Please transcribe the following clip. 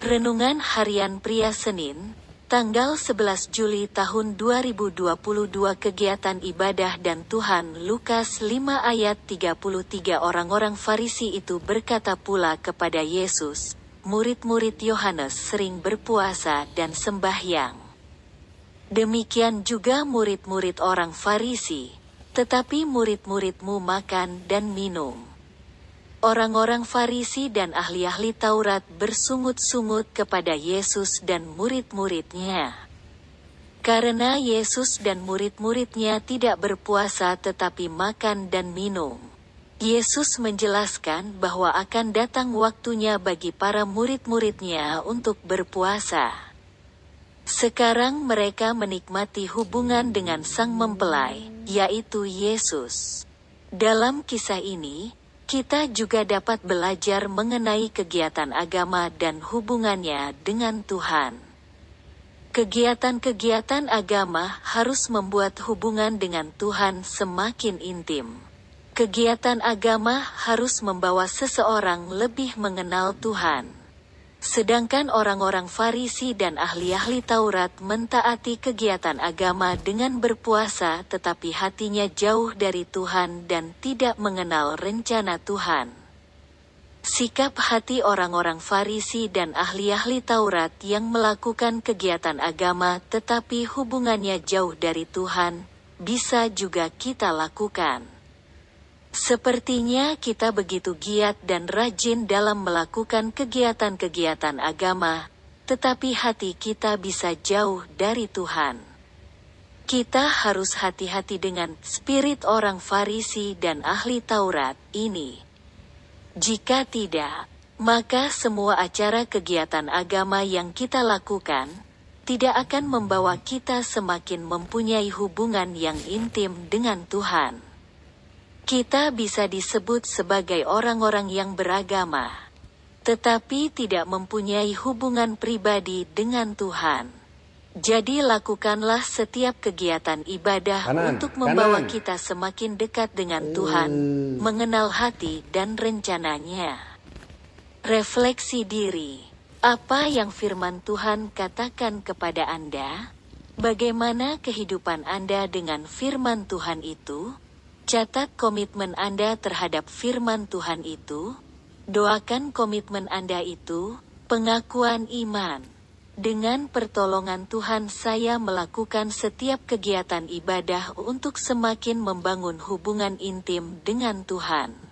Renungan Harian Pria Senin, tanggal 11 Juli tahun 2022 Kegiatan Ibadah dan Tuhan Lukas 5 ayat 33 Orang-orang Farisi itu berkata pula kepada Yesus, murid-murid Yohanes sering berpuasa dan sembahyang. Demikian juga murid-murid orang Farisi, tetapi murid-muridmu makan dan minum. Orang-orang Farisi dan ahli-ahli Taurat bersungut-sungut kepada Yesus dan murid-muridnya. Karena Yesus dan murid-muridnya tidak berpuasa tetapi makan dan minum. Yesus menjelaskan bahwa akan datang waktunya bagi para murid-muridnya untuk berpuasa. Sekarang mereka menikmati hubungan dengan sang mempelai, yaitu Yesus. Dalam kisah ini, kita juga dapat belajar mengenai kegiatan agama dan hubungannya dengan Tuhan. Kegiatan-kegiatan agama harus membuat hubungan dengan Tuhan semakin intim. Kegiatan agama harus membawa seseorang lebih mengenal Tuhan. Sedangkan orang-orang Farisi dan ahli-ahli Taurat mentaati kegiatan agama dengan berpuasa tetapi hatinya jauh dari Tuhan dan tidak mengenal rencana Tuhan. Sikap hati orang-orang Farisi dan ahli-ahli Taurat yang melakukan kegiatan agama tetapi hubungannya jauh dari Tuhan, bisa juga kita lakukan. Sepertinya kita begitu giat dan rajin dalam melakukan kegiatan-kegiatan agama, tetapi hati kita bisa jauh dari Tuhan. Kita harus hati-hati dengan spirit orang Farisi dan ahli Taurat ini. Jika tidak, maka semua acara kegiatan agama yang kita lakukan tidak akan membawa kita semakin mempunyai hubungan yang intim dengan Tuhan. Kita bisa disebut sebagai orang-orang yang beragama, tetapi tidak mempunyai hubungan pribadi dengan Tuhan. Jadi lakukanlah setiap kegiatan ibadah Kanan, untuk membawa kanan. kita semakin dekat dengan Tuhan, mengenal hati dan rencananya. Refleksi diri. Apa yang firman Tuhan katakan kepada Anda? Bagaimana kehidupan Anda dengan firman Tuhan itu? Catat komitmen Anda terhadap firman Tuhan itu. Doakan komitmen Anda itu, pengakuan iman. Dengan pertolongan Tuhan saya melakukan setiap kegiatan ibadah untuk semakin membangun hubungan intim dengan Tuhan.